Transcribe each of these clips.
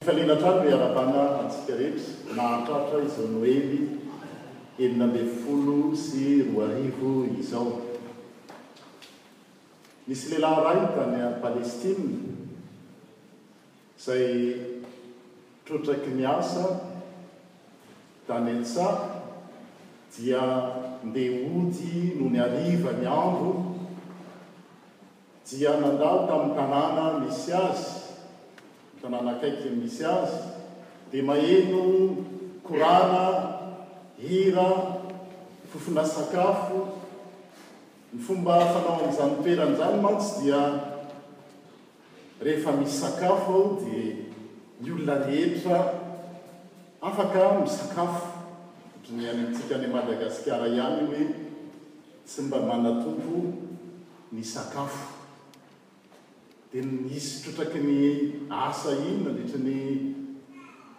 Fifaliana hatrany ry Arabana antsika rehetra nahatratra izao Noely enina ambin'ny folo sy roa arivo izao. Nisy lehilahy iray tany Palestina izay trotraky ny asa tany an-tsaha dia ndeha hody nony hariva ny andro, dia nandalo tamin'ny tanàna misy azy, ny tanàna akaikin'ny misy azy, dia maheno korana, hira, fofona sakafo. Ny fomba fanao amin'izany toerana izany mantsy dia rehefa misy sakafo ao dia ny olona rehetra afaka misakafo, ohatry ny any amintsika any Madagasikara ihany hoe. Tsy mba manatompo ny sakafo. Dia nisy trotraky ny asa iny nandritry ny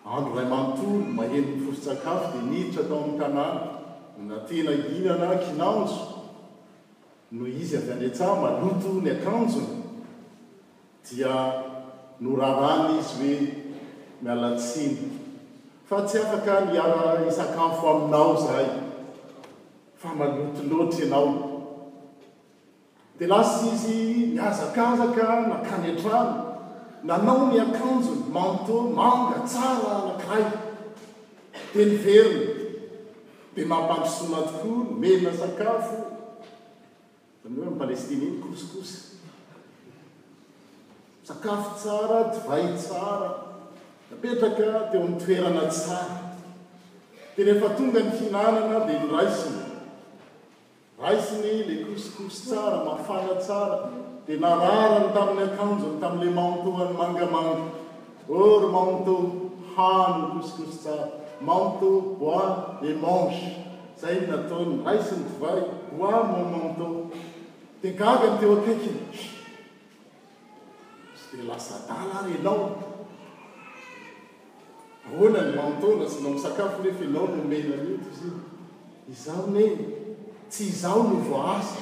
andro iray manontolo, maheno ny fofontsakafo dia niditra tao amin'ny tanàna. Nanantena hihinana kinaonjo. Noho izy avy any an-tsaha, maloto ny akanjony, dia noraràny izy hoe, Miala tsiny, fa tsy afaka ny hiara-hisakafo aminao izahay. Fa maloto loatra ianao. Dia lasa izy nihazakazaka nankany an-trano, nanao ny akanjony, manteau manga tsara anankiray, dia niverina. Dia nampandrosoana tokoa, nomena sakafo. Ohatran'ny hoe any Palestina iny couscous. Sakafo tsara, divay tsara, napetraka teo amin'ny toerana tsara. Dia rehefa tonga ny fihinanana dia noraisiny. Raisiny ilay couscous tsara, mafana tsara, dia nararany tamin'ny akanjony, tamin'ilay mantoany mangamanga. Oh ry Mamto, hano ny couscous tsara. Mamto, bois et mange. Zay no nataony, raisiny divay, bois mon Mamto. Dia gaga ny teo akaikiny. Tsy dia lasa adala ary ianao? Ahoana ny Mamto na tsy mba misakafo nefa ianao no omena an'io? Izaho neny, tsy izaho no voaasa.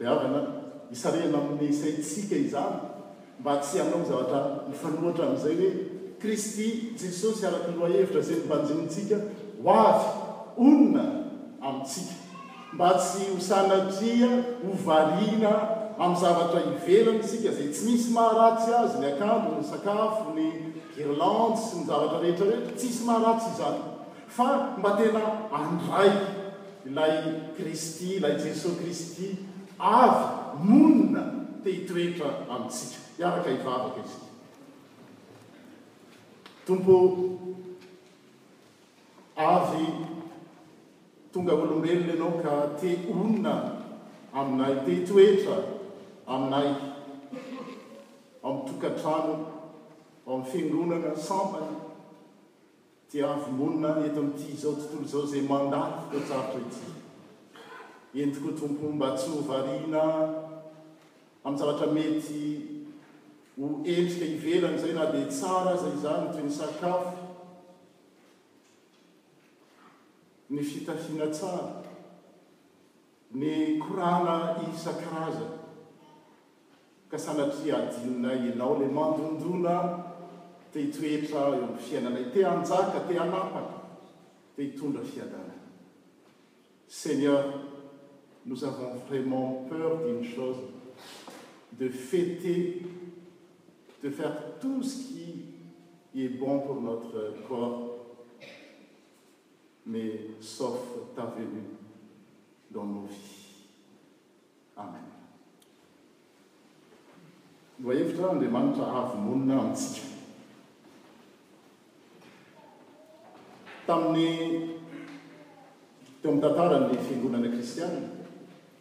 Ry havana, isarihana amin'ny saintsika izany mba tsy hanao zavatra mifanohitra amin'izay hoe Kristy Jesosy araka ny lohahevitra izay nobanjinintsika ho avy honina amintsika, mba tsy ho sanatria ho variana amin'ny zavatra ivelany isika izay tsy misy maharatsy azy, ny akanjo, ny sakafo, ny guirlandes sy ny zavatra rehetra rehetra, tsisy maharatsy izany. Fa mba tena handray ilay Kristy, ilay Jesoa Kristy avy monina te hitoetra amintsika. Hiaraka hivavaka isika. Tompo o, avy tonga olombelona Ianao ka te honina aminay, te hitoetra aminay, ao amin'ny tokantrano, ao amin'ny fiangonana sampana, Tiavo monina eto amin'ity izao tontolo izao izay mandalo fotoan-tsarotra ity. Entiko ho Tompo mba tsy ho variana amin'ny zavatra mety ho endrika ivelany izay na dia tsara aza izany toy ny sakafo, ny fitafiana tsara. Ny korana isan-karazany ka sanatria adinonay ianao le mandondona te hitoetra eo amin'ny fiainanay, te hanjaka, te hanapaka, te hitondra fiadanana. Seigneur, nous avons vraiment peur d'une chose, de feter, de faire tout ce qui est bon pour notre corps. mais sauf ta venue dans nos vies Amen Lohahevitra Andriamanitra Avo monina amintsika Tamin'ny teo amin'ny tantaran'ny fiangonana kristianina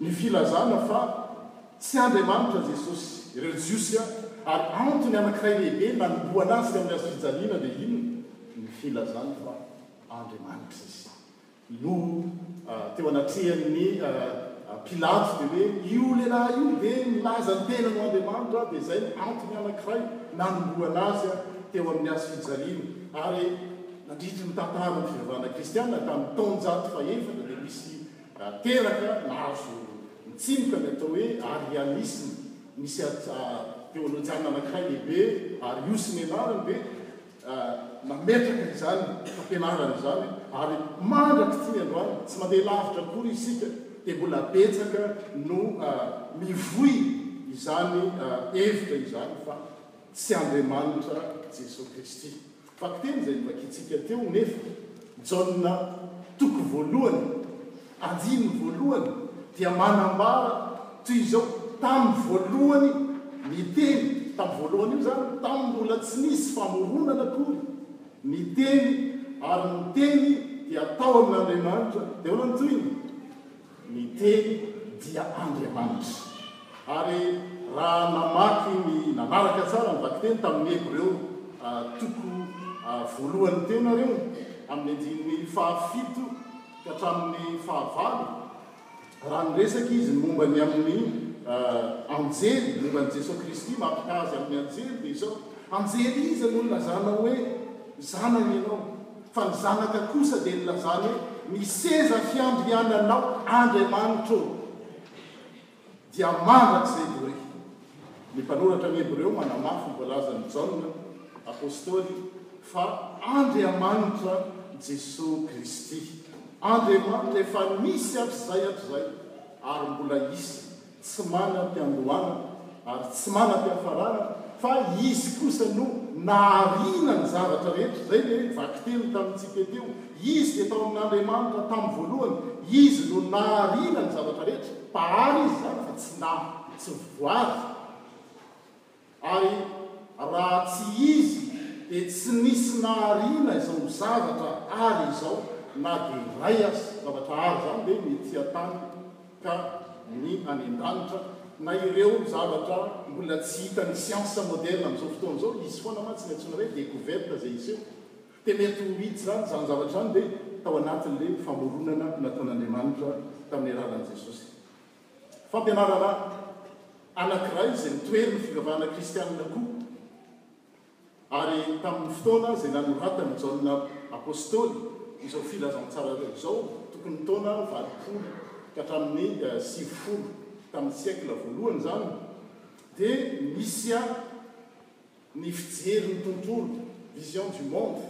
Ny filazana fa tsy Andriamanitra Jesosy, ireo Jiosy, ary antony anankiray lehibe nanombohana azy tamin'ny hazo fijaliana dia inona? Ny filazany fa Andriamanitra Izy. No teo anatrehan'ny Pilato dia hoe, Io lehilahy io ve milaza ny tenany ho Andriamanitra? Dia izay no antony anankiray nanombohana azy teo amin'ny hazo fijaliana. Ary nandritry ny tantaran'ny fivavahana kristiana, tamin'ny taonjato fahefatra dia nisy Raha teraka na azo mitsimoka ny atao hoe arianisma, misy a teolojiana anankiray lehibe Arius ny anarany, dia nametraka izany fampianarana izany ary mandrak'ity ny androany, tsy mandeha lavitra akory isika, dia mbola betsaka no mivoy izany hevitra izany fa tsy Andriamanitra Jesoa Kristy. Vakiteny izay novakintsika teo nefa, Jaona toko voalohany andininy voalohany dia manambara toy izao, Tamin'ny voalohany ny Teny. Tamin'ny voalohany io izany, tamin'ny mbola tsy nisy famoronana akory, ny Teny, ary ny Teny dia tao amin'Andriamanitra. Dia ahoana ny tohiny? Ny Teny dia Andriamanitra. Ary raha namaky ny, nanaraka tsara ny vakiteny tamin'ny Hebreo, toko voalohany teo nareo, amin'ny andininy fahafito ka hatramin'ny fahavalo, raha niresaka izy ny momba ny amin'ny anjely, momba an'i Jesoa Kristy, mampitaha Azy amin'ny anjely, dia izao, Anjely iza no nilazanao hoe, Zanany ianao? Fa ny zanaka kosa dia nilazany hoe, Ny seza fiandriananao, Andriamanitra ô, dia mandrakizay doay. Ny mpanoratra ny Hebreo manamafy ny voalazan'i Jaona apostoly fa Andriamanitra Jesoa Kristy. Andriamanitra efa nisy hatrizay hatrizay ary mbola hisy. tsy manam-piandohana ary tsy manam-piafarana fa Izy kosa no nahariana ny zavatra rehetra, izay ilay hoe vakiteny tamin'ny tsika teo, Izy dia tao amin'Andriamanitra tamin'ny voalohany, Izy no nahariana ny zavatra rehetra, Mpahary Izy izany fa tsy na, tsy voary. Ary raha tsy izy dia tsy nisy nahariana izao zavatra ary izao na dia iray aza. Zavatra ary izany ve ny ety an-tany ka ny any an-danitra? Na ireo zavatra mbola tsy hitan'ny siansa moderina amin'izao fotoana izao, izy foana mantsy no antsoina hoe découverte izay hiseho. Dia mety ho hita izany, izany zavatra izany ve tao anatin'ilay famoronana nataon'Andriamanitra tamin'ny alalan'i Jesosy? fampianarana anankiray izay nitoerin'ny fivavahana kristianina koa, ary tamin'ny fotoana izay nanoratan'i Jaona Apostoly izao filazantsara izao, tokony taona valopolo ka hatramin'ny sivifolo tamin'ny siècle voalohany izany, dia nisy. ny fijery ny tontolo, vision du monde,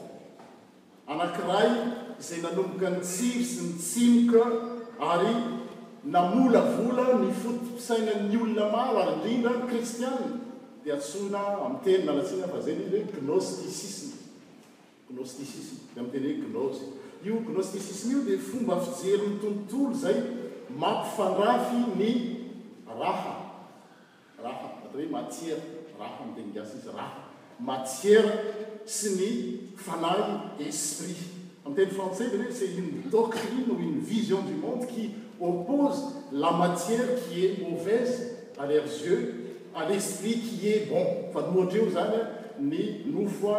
anankiray izay nanomboka nitsiry sy nitsimoka ary namolavola ny foto-pisainan'ny olona maro ary indrindra kristiana dia antsoina amin'ny teny lalatsina fa izay ny hoe gnostisisma, gnostisisma, dia amin'ny teny hoe gnozy. Io gnostisisma io dia fomba fijery ny tontolo izay mampifandrafy ny raha. Rafa, atao hoe matiera, rafa amin'ny teny gasy izy, rafa, matiera, sy ny fanahy, esprit. Amin'ny teny frantsay dia hoe c'est une doctrine ou une vision du monde qui oppose la matière qui est mauvaise à leurs yeux à l'esprit qui est bon. Fa ny ohatra eo izany ny nofo a.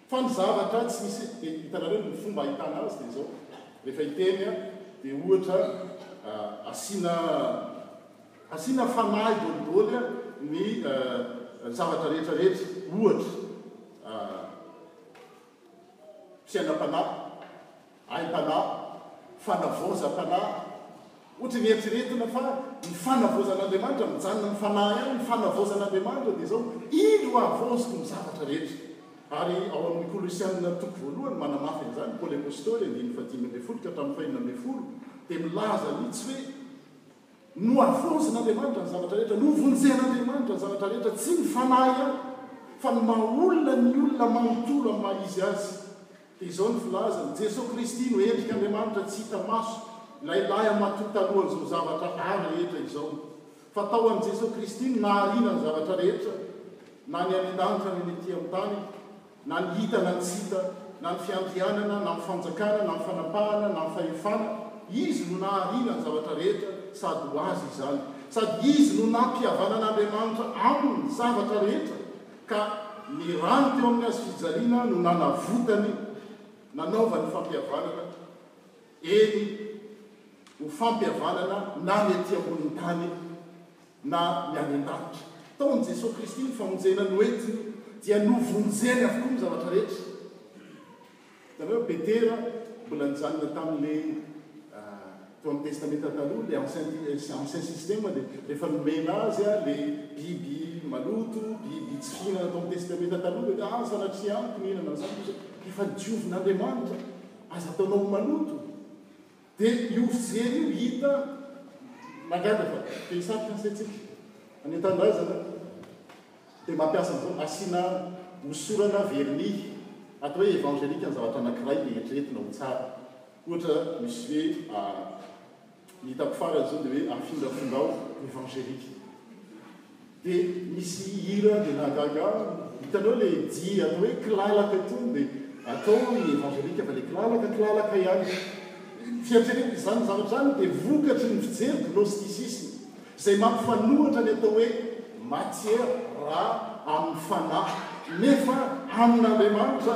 Fa ny zavatra tsy misy dia hitanareo ny fomba ahitana azy dia zao rehefa hiteny a dia ohatra asiana asiana fanahy dôly dôly a ny zavatra rehetra rehetra ohatra fiainam-panahy. Aim-panahy, fanavaozam-panahy. Ohatra ny eritreretina fa ny fanavaozan'Andriamanitra mijanona amin'ny fanahy ihany, ny fanavaozan'Andriamanitra dia izao, indro hahavaoziko ny zavatra rehetra. Ary ao amin'ny Kolosiana toko voalohany manamafy an'izany Paoly Apostoly, andininy fahadimy ambin'ny folo ka hatramin'ny fahenina ambin'ny folo, dia milaza mihitsy hoe. Nohavaozin'Andriamanitra ny zavatra rehetra, novonjen'Andriamanitra ny zavatra rehetra, tsy ny fanahy ihany fa ny maha olona ny olona manontolo amin'ny maha izy azy. Dia izao ny filazany, Jesoa Kristy no endrik'Andriamanitra tsy hita maso, ilay Lahya matoa talohan'izao zavatra A rehetra izao. Fa tao amin'i Jesoa Kristy no nahariana ny zavatra rehetra, na ny any an-danitra na ny ety amin'ny tany. Na ny hita na ny tsy hita, na ny fiandrianana na ny fanjakana na ny fanapahana na ny fahefana, Izy no nahariana ny zavatra rehetra, sady ho Azy izany. Sady Izy no nampihavanan'Andriamanitra aminy ny zavatra rehetra, ka ny rany teo amin'ny Hazo fijaliana no nanavotany, nanaovany fampihavanana, eny, ho fampihavanana na ny aty ambonin'ny tany, na ny any an-danitra. Taon'i Jesoa Kristy ny famonjena noentiny dia novonjeny avokoa ny zavatra rehetra. Hitanareo Petera mbola nijanona tamin'le teo amin'ny Testamenta Taloha, le ancien ancien système, dia rehefa nomena azy le biby maloto, biby tsy fihinana tao amin'ny Testamenta Taloha, dia hoe, ah sanatria amiko ny hihinana an'izany, satria efa diovin'Andriamanitra, aza ataonao ho maloto. Dia io fijery io hita mahagaga fa teny samy français tsika any an-tanindrazana dia mampiasa an'izao asiana hosorana vernis atao hoe evangelique ny zavatra anankiray dia eritreretina ho tsara ohatra misy hoe ny hitako farany izao dia hoe afindrafindrao evangelique Dia misy hira dia nahagaga ahy, hitanao ilay dihy atao hoe kilalaka itony dia atao ny evangelika fa ilay kilalaka kilalaka ihany. Fieritreretana izany zavatra izany dia vokatry ny fijery gnosticisme izay mampifanohitra ny atao hoe matière, ra, amin'ny fanahy nefa amin'Andriamanitra.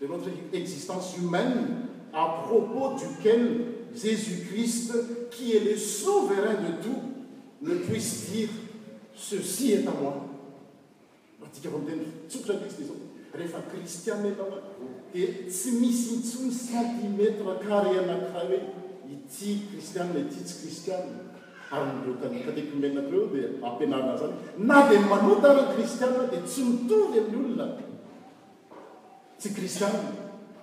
de notre existence humaine à propos duquel Jesus Christ qui est le souverain de tout ne puisse dire ceci est à moi Ratsika vao miteny tsotra Kristy izao rehefa Kristiana ianao dia tsy misy intsony centimètre carré anankiray hoe ity Kristiana ity tsy Kristiana ary ireo catéchumènes ireo dia ampianarina izany na dia manota ary ny Kristiana dia tsy mitovy amin'ny olona tsy kristiana.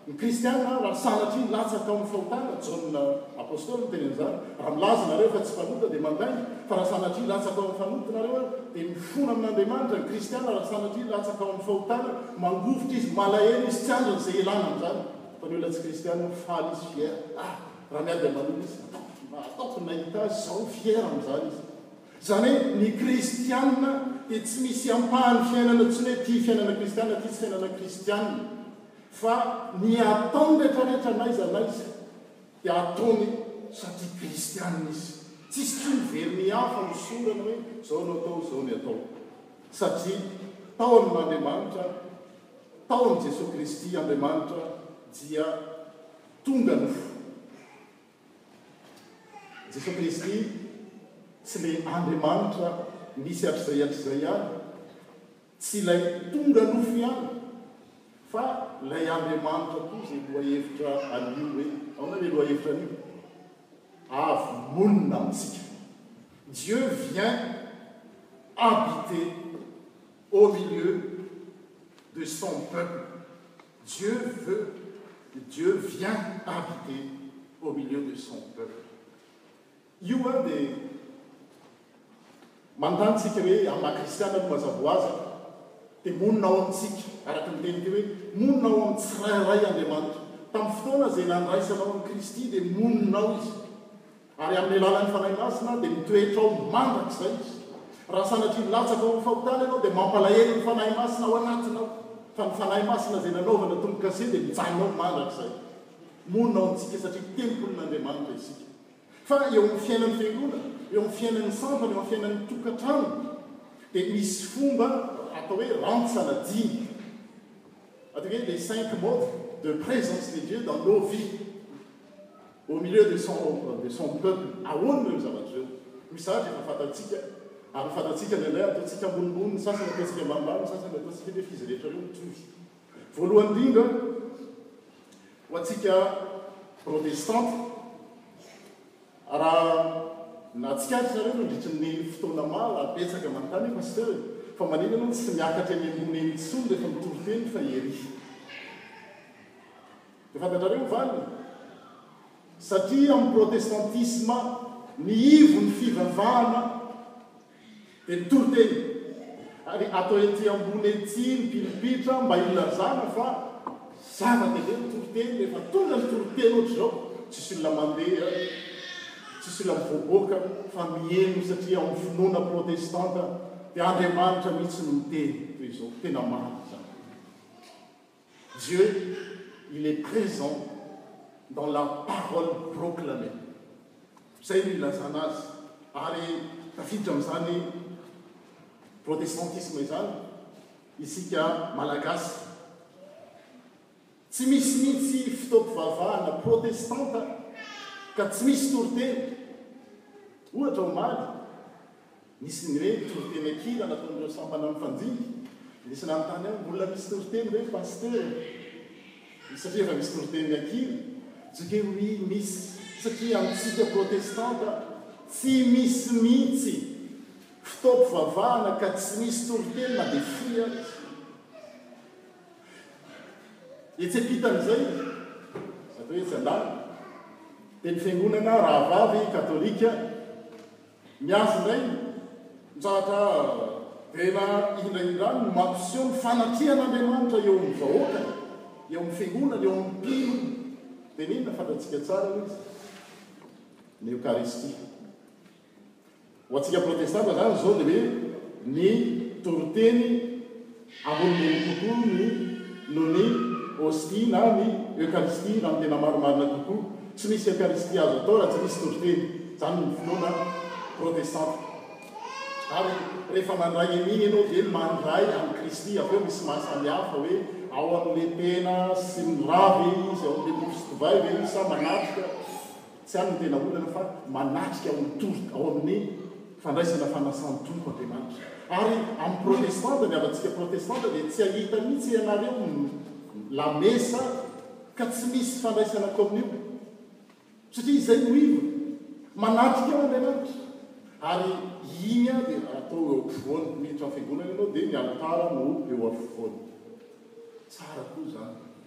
Ny kristiana, raha sanatria nilatsaka ao amin'ny fahotana, Jaona apostoly no teny an'izany, raha milaza nareo fa tsy mpanota dia mandainga, fa raha sanatria hilatsaka ao amin'ny fanota nareo dia mifona amin'Andriamanitra, ny kristiana raha sanatria hilatsaka ao amin'ny fahotana, mangovitra izy, malahelo izy, tsy andriny izay hialana amin'izany, fa ny olona tsy kristiana, faly izy, fier, ah! raha miady aman'olona izy, ataoko ny nahitako, ny nahita azy, izao, fier amin'izany izy. Izany hoe ny kristiana dia tsy misy ampahany fiainana intsony hoe ity fiainana kristiana ity tsy fiainana kristiana fa ny ataony rehetra rehetra n'aiza n'aiza dia ataony satria kristiana izy. Tsisy tsony very ny hafa hosorana hoe izao no atao izao ny atao satria tao amin' Andriamanitra tao amin' Jesoa Kristy Andriamanitra dia tonga nofo. Jesoa Kristy tsy le Andriamanitra misy hatrizay hatrizay ihany, tsy ilay tonga nofo ihany, fa ilay Andriamanitra koa izay lohahevitra anio hoe, ahoana le lohahevitra anio? avy monina amintsika. Dieu vient habiter au milieu de son peuple. Dieu veut que Dieu vient habiter au milieu de son peuple io an dia manontany tsika hoe amin'ny maha kristiana no mazava ho azy dia monina ao amintsika araka ny teny teo hoe monina ao amin'ny tsirairay Andriamanitra tamin'ny fotoana izay nandraisanao an'i Kristy dia monina ao izy Ary amin'ny alalan'ny Fanahy Masina dia mitoetra ao mandrakizay Izy. Raha sanatria milatsaka ao amin'ny fahotana ianao dia mampalahelo ny Fanahy Masina ao anatinao, fa ny Fanahy Masina izay nanaovana tombo-kase dia mijanona ao mandrakizay. Monina ao amintsika satria tempolin'Andriamanitra isika. Fa eo amin'ny fiainan'ny Fiangonana, eo amin'ny fiainan'ny sampana, eo amin'ny fiainan'ny tokantrano dia misy fomba atao hoe rantsana dimy. Atao hoe les cinq modes de présence de Dieu dans nos vies. Au milieu de son ombre, de son peuple, ahoana ireo zavatra ireo? Misy zavatra efa fantatsika ary ny fantatsika indraindray ataontsika ambonimbony, ny sasany ataontsika ambanimbany, ny sasany ataontsika nefa izy rehetra ireo mitovy. Voalohany indrindra, ho antsika Protestanta, raha nahatsikaritra ianareo nandritry ny fotoana maro ary betsaka manontany Pasteur e, fa manina ianao no tsy miakatra eny ambony eny intsony rehefa mitory teny fa ery. Dia fantatrareo ny valiny? Satria amin'ny protestantisma ny ivon'ny fivavahana dia ny toriteny. Ary ato ety ambony ety ny pilipitre mba hilazana fa zava-dehibe ny toriteny, rehefa tonga ny toriteny ohatr'izao, tsisy olona mandeha, tsisy olona mivoaboaka fa mihaino satria ao amin'ny finoana protestanta dia Andriamanitra mihitsy no miteny, toy izao. Tena marina izany. Dieu il est présent dans la parole proclamée zay no ilazana azy ary tafiditra amzany protestantisme izany isika malagasy tsy misy mintsy fotoampivavahana protestanta ka tsy misy toriteny ohatra omaly Nisy ny hoe toriteny an-kira nataon'ireo sampana mifandidy. Nisy nanontany ahy, Mbola misy toriteny ve Pasitera? Satria efa misy toriteny an-kira. Joke, Oui, misy. Satria amintsika Protestanta, tsy misy mihitsy fotoam-pivavahana ka tsy misy toriteny na dia fohy aza. Etsy am-pitan'izay, atao hoe etsy an-danitra, dia ny Fiangonana rahavavy katolika, Miafy indray ny Ntsahatra Bela Hindrahindrany no mampiseho ny fanatrehan'Andriamanitra eo amin'ny vahoakany, eo amin'ny fiangonany, eo amin'ny mpino Beninina. Fantatsika tsara aloha izy ny Eokaristia. Ho antsika Protestanta izany izao dia hoe ny toriteny. Ampon'ireny kokoa ny noho ny Hostia na ny Eucharistie raha ny tena marimarina kokoa. Tsy misy Eucharistie azo atao raha tsy misy toriteny. Izany ny finoana protestanta. Ary rehefa mandray an'iny ianao dia mandray an'i Kristy. Avy eo misy maha samy hafa hoe ao amin'ilay tena sy ny ra ve izy, ao amin'ilay nofo sy divay ve izy sa manatrika. Tsy any no tena olana fa manatrika ho tory ao amin'ny fandraisana fanasan'ny Tompo Andriamanitra. Ary amin'ny protestanta, ny havantsika protestanta dia tsy hahita mihitsy ianareo lamesa ka tsy misy fandraisana kaomio. Satria izay no ivony. Manatrika ao Andriamanitra. Ary iny aho dia atao eo ampovoany. Miditra ny fiangonana ianao dia ny alitara no eo afovoany. Tsara koa izany.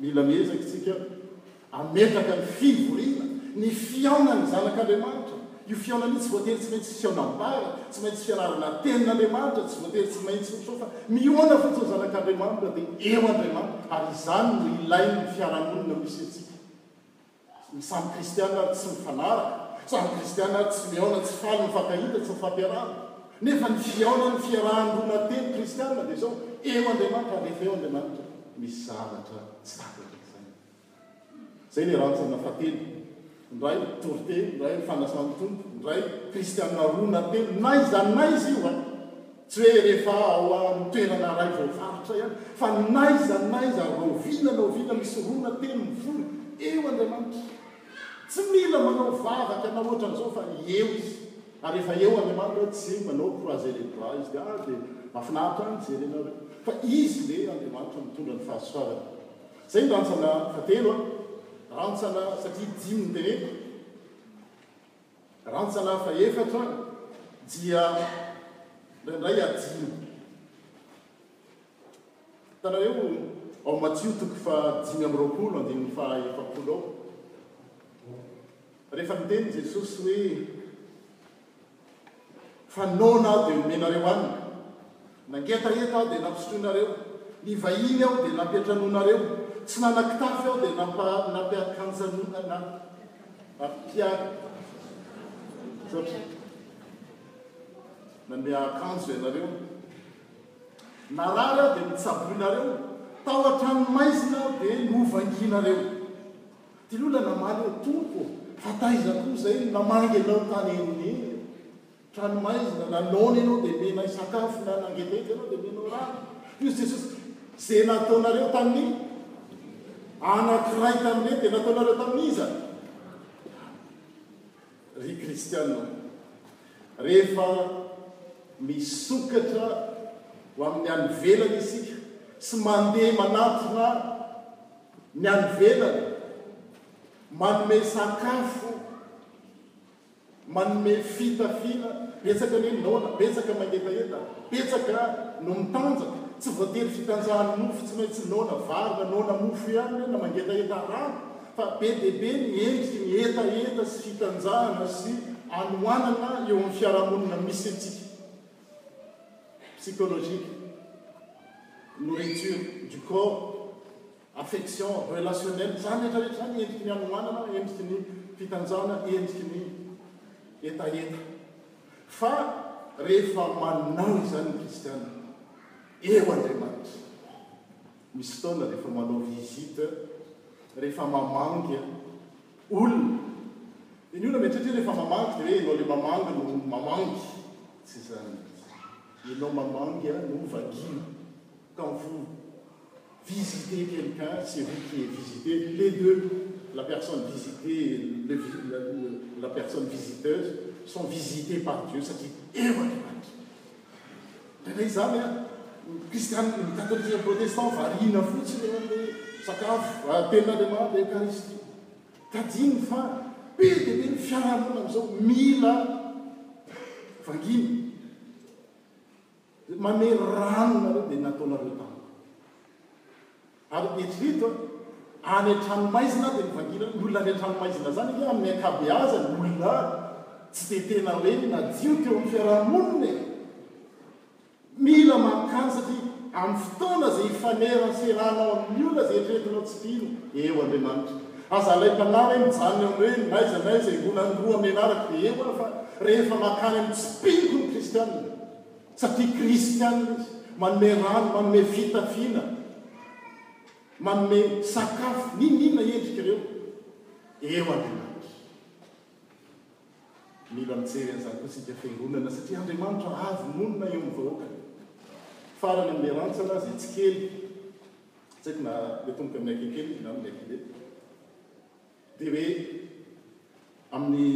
Mila miezaka isika hametraka ny fivoriana, ny fihaonan'ny zanak'Andriamanitra. Io fihaonana io tsy voatery tsy maintsy fihaonam-bary, tsy maintsy fianarana tenin'Andriamanitra, tsy voatery tsy maintsy hotrao fa mihaona fotsiny ny zanak'Andriamanitra dia eo Andriamanitra ary izany no ilain'ny fiarahamonina misy antsika. Ny samy kristiana ary tsy mifanaraka, samy kristiana ary tsy mihaona, tsy faly mifankahita, tsy mifampiarahana. Nefa ny fihaonan'ny fiarahan-doholona telo kristiana dia izao, eo Andriamanitra ary rehefa eo Andriamanitra, misy zavatra tsy tapaka izany. Izay ilay rantsana fahatelo, indray toroteny, indray ny fanasan'ny Tompo, indray kristiana roa na telo, na iza na iza io an! Tsy hoe rehefa ao amin'ny toerana iray voafaritra ihany, fa n'aiza n'aiza, rahoviana na oviana misy rona telo mivory, eo Andriamanitra. Tsy mila manao vavaka na ohatran'izao fa eo Izy. Ary rehefa eo Andriamanitra, tsy manao croiser les bras Izy dia, ah, dia mahafinaritra ahy mijerenareo. Fa Izy ilay Andriamanitra mitondra ny fahasoavana. Izay ny rantsana fahatelo an. Rantsana satria dimy no teneniko. Rantsalahy fahefatra dia indraindray adino. Hitanareo ao Matio toko fahadimy amby roapolo andininy fahaefapolo ao, rehefa niteny Jesosy hoe Fa noana aho dia nomenareo hanina, nangetaheta aho dia nampisotroinareo, nivahiny aho dia nampiantranoinareo, tsy nanan-kitafy aho dia nanome akanjo ianareo, narary aho dia notsaboinareo, tao an-tranomaizina aho dia novangianareo. Dilola namaly hoe, Tompo ô, fa taiza koa izay no namangy anao tany henoneno e? Tranomaizina, na noana ianao dia menay sakafo, na nangetaheta ianao dia menao rano. Hoy Jesosy, Izay nataonareo tamin'ny anankiray tamin'ireny dia nataonareo tamin'iza? Ry kristiana ô, rehefa misokatra ho amin'ny any ivelany isika sy mandeha manatona Ny any ivelany, manome sakafo, manome fitafiana, betsaka anie ny noana, betsaka mangetaheta, betsaka no mitanjaka, tsy voatery fitanjahan'ny mofo tsy maintsy noana vary na noana mofo ihany ve na mangetaheta rano fa be dia be ny endriky ny hetaheta sy fitanjahana sy anohanana eo amin'ny fiarahamonina misy antsika. psychologique, nourriture du corps, affection, relationnelle, izany rehetra rehetra izany endriky ny hanoanana, endriky ny fitanjahana, endriky ny hetaheta. Fa rehefa manao izany ny kristiana, eo Andriamanitra. Misy fotoana rehefa manao visite, rehefa mamangy, Olona, Eny olona mety satria rehefa mamangy dia hoe ianao ilay mamangy no mamangy. Tsy izany mihitsy. Ianao mamangy no vangiana. Quand vous visitez quelqu'un, c'est vous qui est visité. Les deux, la personne visitée et le la personne visiteuse sont visités par Dieu satria eo Andriamanitra. Tena izany an, ny kristiana, ny katolika sy ny protestant variana fotsiny eo amin'ny sakafo, tenin'Andriamanitra dia Eucharistie. Tadino fa be dia be ny fiarahamonina amin'izao mila vangiana. Dia mamery rano nareo dia nataonareo tampoka. Ary eritrereto a, any an-tranomaizina dia novangiana, ny olona any an-tranomaizina izany ange amin'ny ankabeazany olona tsy dia tena hoe nadio teo amin'ny fiaraha-monina e! Mila mankany satria amin'ny fotoana izay ifaneraserana ao amin'ny olona izay eritreretinao tsy mpino, eo Andriamanitra. Aza alaim-panahy hoe mijanona eo amin'ireny, n'aiza n'aiza, hironan'ny roa menaraka dia eo aho fa rehefa mankany amin'ny tsy mpinoko ny kristianina, Satria Kristianina izy, manome rano, manome fitafiana, manome sakafo, n'inon'inona endrika ireo, dia eo Andriamanitra. Mila mijery an'izany koa isika Fiangonana, satria Andriamanitra avy monina eo amin'ny vahoakany. Farany amin'ilay rantsana aza, etsy kely, tsy haiko na miatomboka amin'ny Akenkely izy na amin'ny Akehe, Dia hoe amin'ny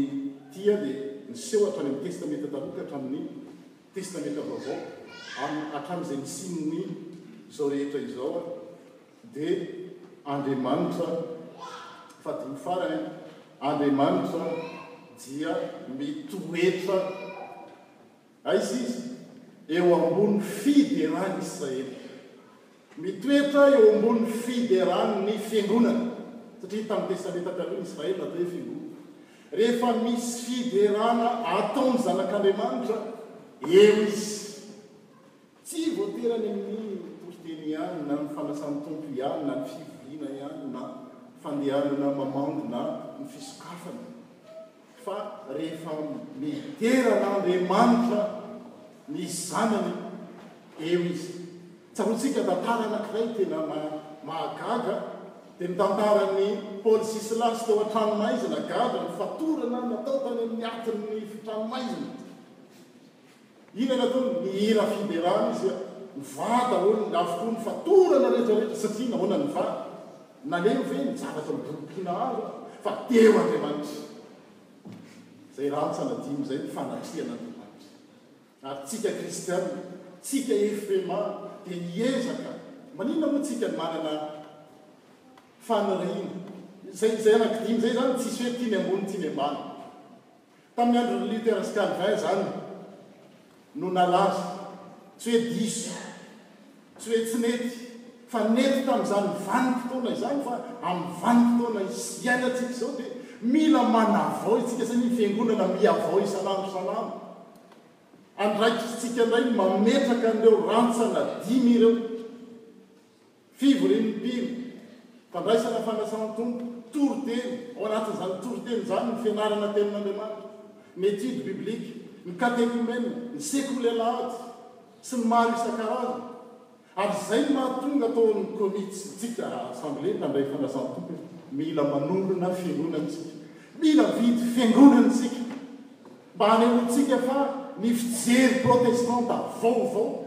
tia dia niseho hatrany amin'ny Testamenta Taloha ka hatramin'ny Testamenta Vaovao ary hatramin'izay nisian'ny izao rehetra izao dia Andriamanitra fahadimy farany Andriamanitra dia mitoetra Aiza izy? Eo ambony fiderany Israely. Mitoetra eo ambony fideran' ny fiangonana, satria tamin'ny Tesaleta taloha ny Israely natao hoe fiangonana. Rehefa misy fiderana ataon'ny zanak' Andriamanitra, eo izy. Tsy voatery any amin'ny toriteny ihany na ny fanasan'ny Tompo ihany na ny fivoriana ihany na fandehanana mamangy na ny fisokafana fa rehefa midera an'Andriamanitra ny zanany eo izy. Tsaroantsika tantara anankiray tena mahagaga dia ny tantaran'i Paoly sy Silasy teo an-tranomaizina, gadra, ny fatorana natao tany amin'ny atin'ny tranomaizina. Ilana to ny hira fiderana izy a! Ny va daholo lavo koa ny fatorana rehetra rehetra satria nahoana ny va? Nalemy ve ny zavatra ny groupe nahazo a? Fa teo Andriamanitra zay rantsana dimy zay ny fanatrihana Andriamanitra ary tsika kristiana tsika fpma dia hiezaka maninona moa tsika ny manana faniriana zay zay anaky dimy zay zany tsisy hoe ty ny ambony ty ny ambany Tamin'ny andron'i Luther sy Calvin izany no nalaza, tsy hoe diso, tsy hoe tsy nety, fa nety tamin'izany vanim-potoana izany, fa amin'ny vanim-potoana iainantsika izao dia mila manavao isika satria ny Fiangonana mihavao isan'andro isan'andro. Andraikitrintsika indray ny mametraka an'ireo rantsana dimy ireo. Fivorian'ny mpino, fandraisana fanasan-tompo, toriteny, ao anatin'izany toriteny izany ny fianarana tenin'Andriamanitra, ny étude biblique, ny katekomena, ny sekoly alahady sy ny maro isan-karazany. Ary izay no mahatonga atao amin'ny komity isika assemblée mpandray fanasan-tompo hoe mila manorina fiangonana isika, mila mividy fiangonana isika mba hanehoantsika fa ny fijery protestanta vaovao,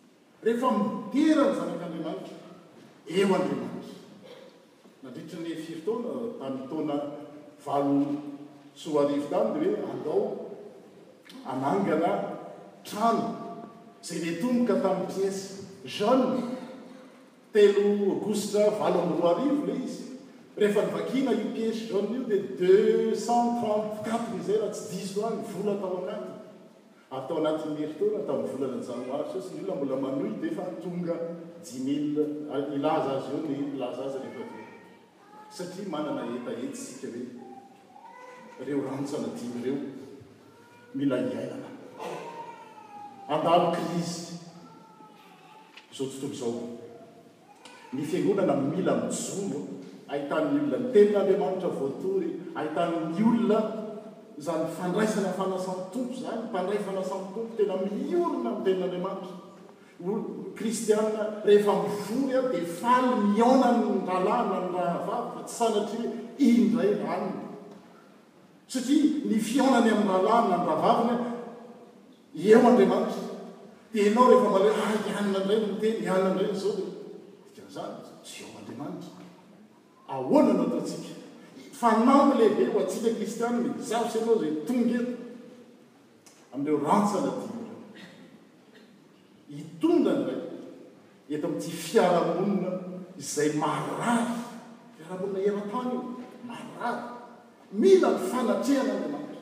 Rehefa midera ny zanak'Andriamanitra, eo Andriamanitra. Nandritry ny firy taona? Tamin'ny taona valo sy roa arivo tany dia hoe andao hanangana trano izay netomboka tamin'ny pièce jaune. Telo aogositra valo amby roa arivo ilay izy. Rehefa nivakiana io pièce jaune io dia deux cent trente-quatre izay raha tsy diso ahy ny vola tao anatiny. Ary tao anatin'ny herintaona, tamin'ny volana janoary sisa, ny olona mbola manohy dia efa tonga dimy mille hilaza azy eo ny mpilaza azy rehefa avy eo. Satria manana hetaheta isika hoe ireo rantsana dimy ireo mila iainana. Handalo krizy izao tontolo izao. Ny fiangonana mila mijoro ahitan'ny olona ny tenin'Andriamanitra voatory, ahitan'ny olona izany fandraisana fanasan'ny Tompo izany, mpandray fanasan'ny Tompo tena miorina amin'ny tenin'Andriamanitra. Ny kristiana rehefa mivory dia faly mihaona ny rahalahy na ny rahavavy fa tsy sanatria iny indray raniny. Satria ny fihaonany amin'ny rahalahy na ny rahavaviny Eo Andriamanitra, dia ianao rehefa mahaleo ah i Anna indray no miteny, i Anna indray no izao dia dikan'izany tsy eo Andriamanitra. Ahoana no ataontsika? Fanamby lehibe ho antsika kristianina izaho sy ianao izay tonga eto amin'ireo rantsana dimy ireo. Hitondra indray eto amin'ity fiarahamonina izay marary, fiarahamonina eran-tany io, marary, mila ny fanatrehana Andriamanitra.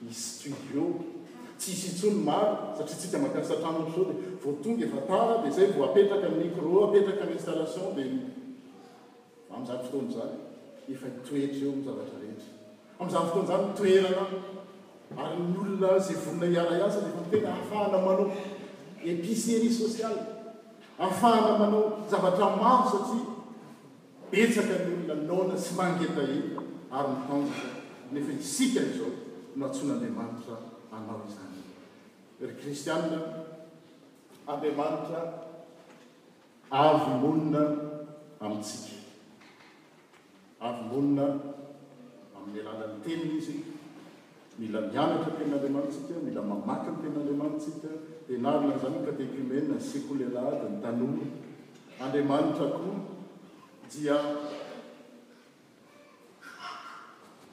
ny studio tsy hisy intsony maro satria tsika mampiasa trano ohatra izao dia vao tonga efa tara dia izay vao apetraka ny micro apetraka ny installation dia amin'izany fotoana izany efa hitoetra eo ny zavatra rehetra amin'izany fotoana izany ny toerana ary ny olona izay vonona hiara hiasa dia efa miteny ahafahana manao épicerie sociale ahafahana manao zavatra maro satria Betsaka ny olona noana sy mangetaheta ary mitanjaka nefa isika izao no antsoin'Andriamanitra hanao izany. Ry kristianina, Andriamanitra avy monina amintsika. Avy monina amin'ny alalan'ny teniny izy. Mila mianatra ny tenin'Andriamanitsika, mila mamaky ny tenin'Andriamanitsika, enarina an'izany ny katekiomena, ny sekoly alahady, ny tanora. Andriamanitra koa dia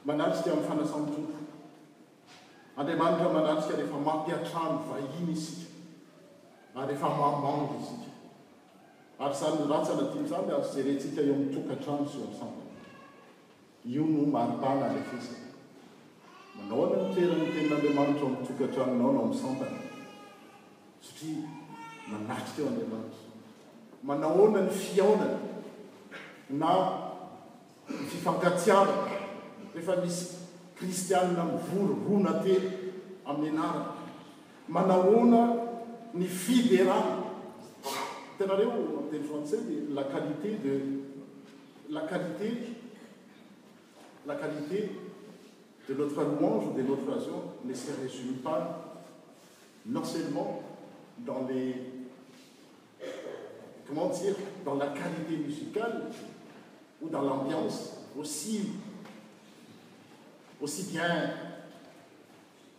manatrika amin'ny fanasan-tompo. Andriamanitra manatrika rehefa mampiantrano vahiny isika, ary rehefa mamangy isika. Ary izany latsana dimy izany dia azo jerentsika eo amin'ny tokantrano sy eo amin'ny sambany. Io no maripana alefesako. Manahoana ny toeran'ny Tenin'Andriamanitra ao amin'ny tokantranonao na ao amin'ny sampana? Satria manatrika eo Andriamanitra. Manahoana ny fihaonana na ny fifankatiavana rehefa misy Kristianina mivory roa na telo amin'ny anarana? Manahoana ny fiderana? Hitanareo amin'ny teny frantsay dia la qualité de. la qualité de notre famange o de notre son ma se résume pas non seulement dans le gan dans la qualité musicale ou dans l'ambiance assi aussi bien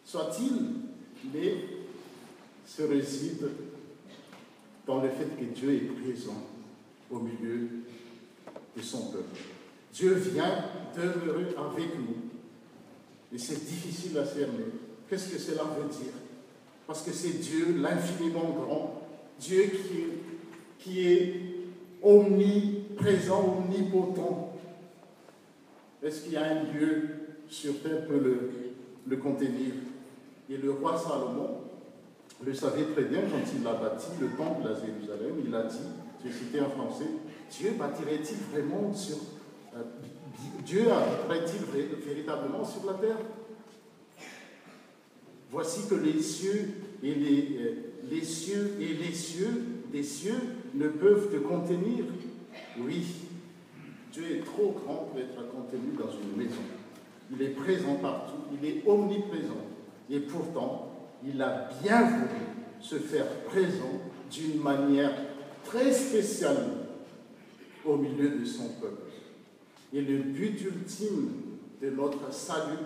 soit-il mais se réside dans le fait que dieu est présent au milieu de son peuple dieu vient demeurer avec nous et c'est difficile à cerner qu'est-ce que cela veut dire parce que c'est dieu l'infiniment grand dieu qui est omniprésent omnipotent est-ce qu'il y a un lieu sur terre peut le contenir et le roi salomon le savait très bien quand il a bâti le pemple dà jérusalem il a dit tu es cété en français dieu bâtirait il vraiment s euh, dieu rat il véritablement sur la terre voici que les cieux es cixet xdes cieux ne peuvent te contenir oui dieu est trop grand poêtre contenu dans une maison il est présent partout il est omniprésent et pourtant il a bien voulu se faire présent d'une manière très spéciale au milieu de son peuple et le but ultime de notre salut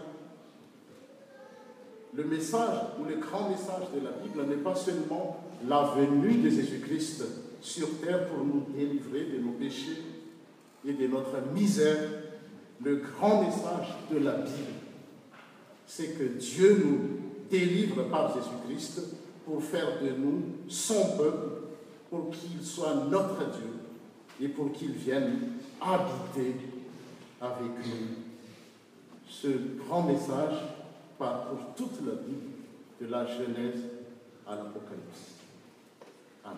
le message ou le grand message de la bible n'est pas seulement la venue de jésus christ sur terre pour nous délivrer de nos péchés et de notre misère le grand message de la bible c'est que dieu nous délivre par jésus-christ pour faire de nous son peuple pour qu'il soit notre dieu et pour qu'il vienne habiter avec nous ce grand message parpour toute la vie de la jeunèse à l'apocalypse amen